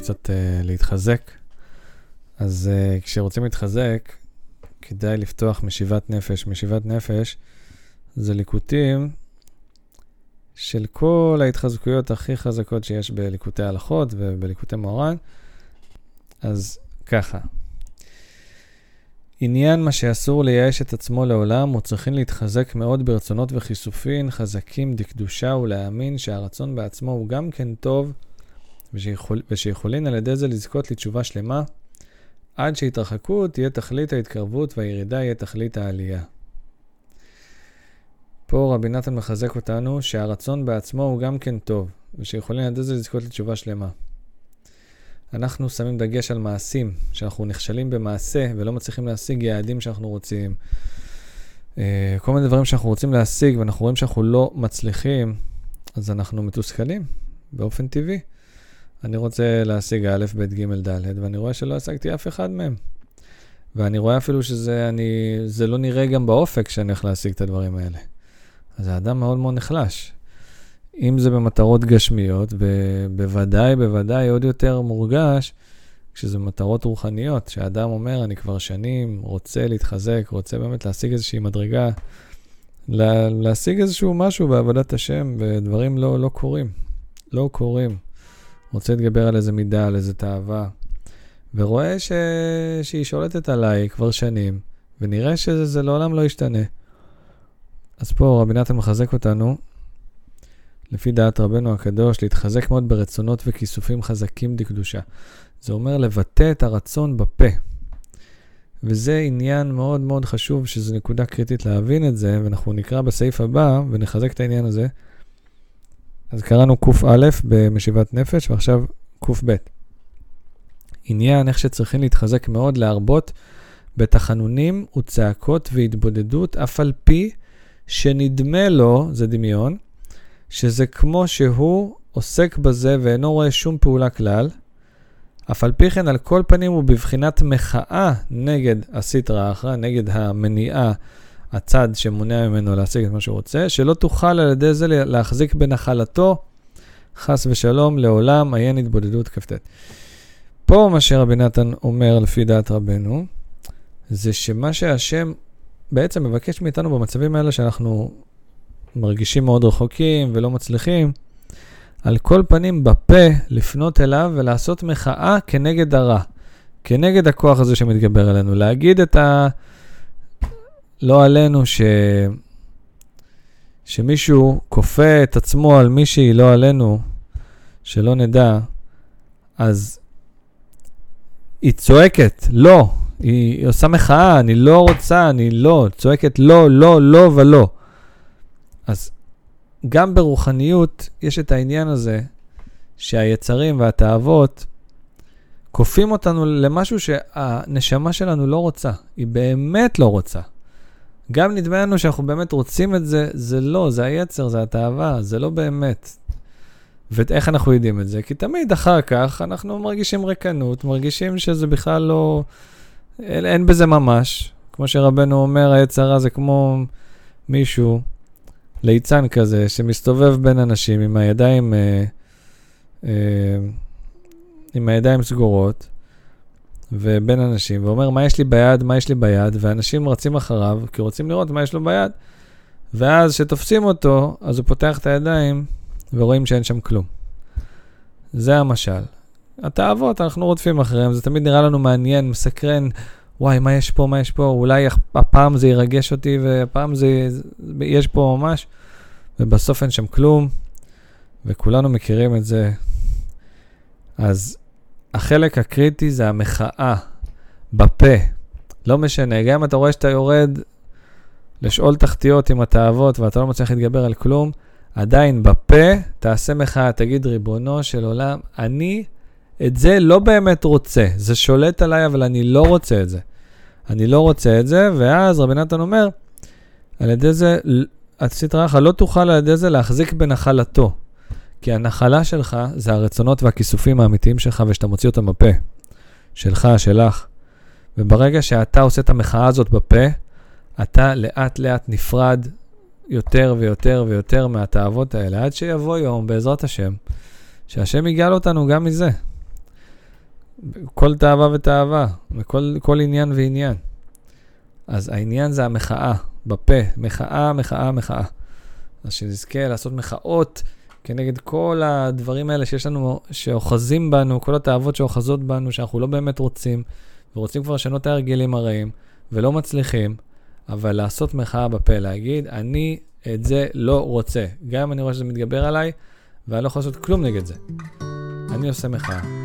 uh, להתחזק. אז uh, כשרוצים להתחזק, כדאי לפתוח משיבת נפש. משיבת נפש זה ליקוטים של כל ההתחזקויות הכי חזקות שיש בליקוטי הלכות ובליקוטי מוהר"ן. אז ככה, עניין מה שאסור לייאש את עצמו לעולם, צריכים להתחזק מאוד ברצונות וכיסופין חזקים דקדושה ולהאמין שהרצון בעצמו הוא גם כן טוב, ושיכול, ושיכולין על ידי זה לזכות לתשובה שלמה, עד שהתרחקות תהיה תכלית ההתקרבות והירידה יהיה תכלית העלייה. פה רבי נתן מחזק אותנו שהרצון בעצמו הוא גם כן טוב, ושיכולים על ידי זה לזכות לתשובה שלמה. אנחנו שמים דגש על מעשים, שאנחנו נכשלים במעשה ולא מצליחים להשיג יעדים שאנחנו רוצים. אה, כל מיני דברים שאנחנו רוצים להשיג ואנחנו רואים שאנחנו לא מצליחים, אז אנחנו מתוסכלים באופן טבעי. אני רוצה להשיג א', ב', ג', ד', ואני רואה שלא השגתי אף אחד מהם. ואני רואה אפילו שזה אני, זה לא נראה גם באופק שאני הולך להשיג את הדברים האלה. אז האדם מאוד מאוד נחלש. אם זה במטרות גשמיות, ובוודאי, בוודאי עוד יותר מורגש כשזה מטרות רוחניות, שאדם אומר, אני כבר שנים רוצה להתחזק, רוצה באמת להשיג איזושהי מדרגה, לה, להשיג איזשהו משהו בעבודת השם, ודברים לא, לא קורים. לא קורים. רוצה להתגבר על איזה מידה, על איזה תאווה, ורואה ש... שהיא שולטת עליי כבר שנים, ונראה שזה לעולם לא ישתנה. אז פה רבי נתן מחזק אותנו לפי דעת רבנו הקדוש, להתחזק מאוד ברצונות וכיסופים חזקים דקדושה. זה אומר לבטא את הרצון בפה. וזה עניין מאוד מאוד חשוב, שזו נקודה קריטית להבין את זה, ואנחנו נקרא בסעיף הבא ונחזק את העניין הזה. אז קראנו קא במשיבת נפש, ועכשיו קב. עניין איך שצריכים להתחזק מאוד, להרבות בתחנונים וצעקות והתבודדות, אף על פי שנדמה לו, זה דמיון, שזה כמו שהוא עוסק בזה ואינו רואה שום פעולה כלל, אף על פי כן על כל פנים הוא בבחינת מחאה נגד הסטרא אחרא, נגד המניעה, הצד שמונע ממנו להשיג את מה שהוא רוצה, שלא תוכל על ידי זה להחזיק בנחלתו, חס ושלום, לעולם עיין התבודדות כ"ט. פה מה שרבי נתן אומר לפי דעת רבנו, זה שמה שהשם בעצם מבקש מאיתנו במצבים האלה שאנחנו מרגישים מאוד רחוקים ולא מצליחים, על כל פנים בפה לפנות אליו ולעשות מחאה כנגד הרע, כנגד הכוח הזה שמתגבר עלינו, להגיד את ה... לא עלינו ש... שמישהו כופה את עצמו על מישהי, לא עלינו, שלא נדע, אז היא צועקת, לא, היא עושה מחאה, אני לא רוצה, אני לא, צועקת לא, לא, לא ולא. אז גם ברוחניות יש את העניין הזה שהיצרים והתאוות כופים אותנו למשהו שהנשמה שלנו לא רוצה, היא באמת לא רוצה. גם נדמה לנו שאנחנו באמת רוצים את זה, זה לא, זה היצר, זה התאווה, זה לא באמת. ואיך אנחנו יודעים את זה? כי תמיד אחר כך אנחנו מרגישים ריקנות, מרגישים שזה בכלל לא... אין, אין בזה ממש. כמו שרבנו אומר, היצרה זה כמו מישהו ליצן כזה, שמסתובב בין אנשים עם הידיים, אה, אה, עם הידיים סגורות, ובין אנשים, ואומר, מה יש לי ביד, מה יש לי ביד, ואנשים רצים אחריו, כי רוצים לראות מה יש לו ביד. ואז כשתופסים אותו, אז הוא פותח את הידיים, ורואים שאין שם כלום. זה המשל. התאוות, אנחנו רודפים אחריהם, זה תמיד נראה לנו מעניין, מסקרן, וואי, מה יש פה, מה יש פה, אולי הפעם זה ירגש אותי, והפעם זה, יש פה ממש, ובסוף אין שם כלום, וכולנו מכירים את זה. אז החלק הקריטי זה המחאה בפה. לא משנה, גם אם אתה רואה שאתה יורד לשאול תחתיות עם התאוות ואתה לא מצליח להתגבר על כלום, עדיין בפה תעשה מחאה, תגיד, ריבונו של עולם, אני את זה לא באמת רוצה. זה שולט עליי, אבל אני לא רוצה את זה. אני לא רוצה את זה, ואז רבי נתן אומר, על ידי זה, עשית רעך, לא תוכל על ידי זה להחזיק בנחלתו. כי הנחלה שלך זה הרצונות והכיסופים האמיתיים שלך, ושאתה מוציא אותם בפה. שלך, שלך. וברגע שאתה עושה את המחאה הזאת בפה, אתה לאט לאט נפרד יותר ויותר ויותר מהתאוות האלה, עד שיבוא יום, בעזרת השם, שהשם יגאל אותנו גם מזה. כל תאווה ותאווה, וכל כל עניין ועניין. אז העניין זה המחאה, בפה, מחאה, מחאה, מחאה. אז שנזכה לעשות מחאות כנגד כל הדברים האלה שיש לנו, שאוחזים בנו, כל התאוות שאוחזות בנו, שאנחנו לא באמת רוצים, ורוצים כבר לשנות את ההרגלים הרעים, ולא מצליחים, אבל לעשות מחאה בפה, להגיד, אני את זה לא רוצה. גם אם אני רואה שזה מתגבר עליי, ואני לא יכול לעשות כלום נגד זה. אני עושה מחאה.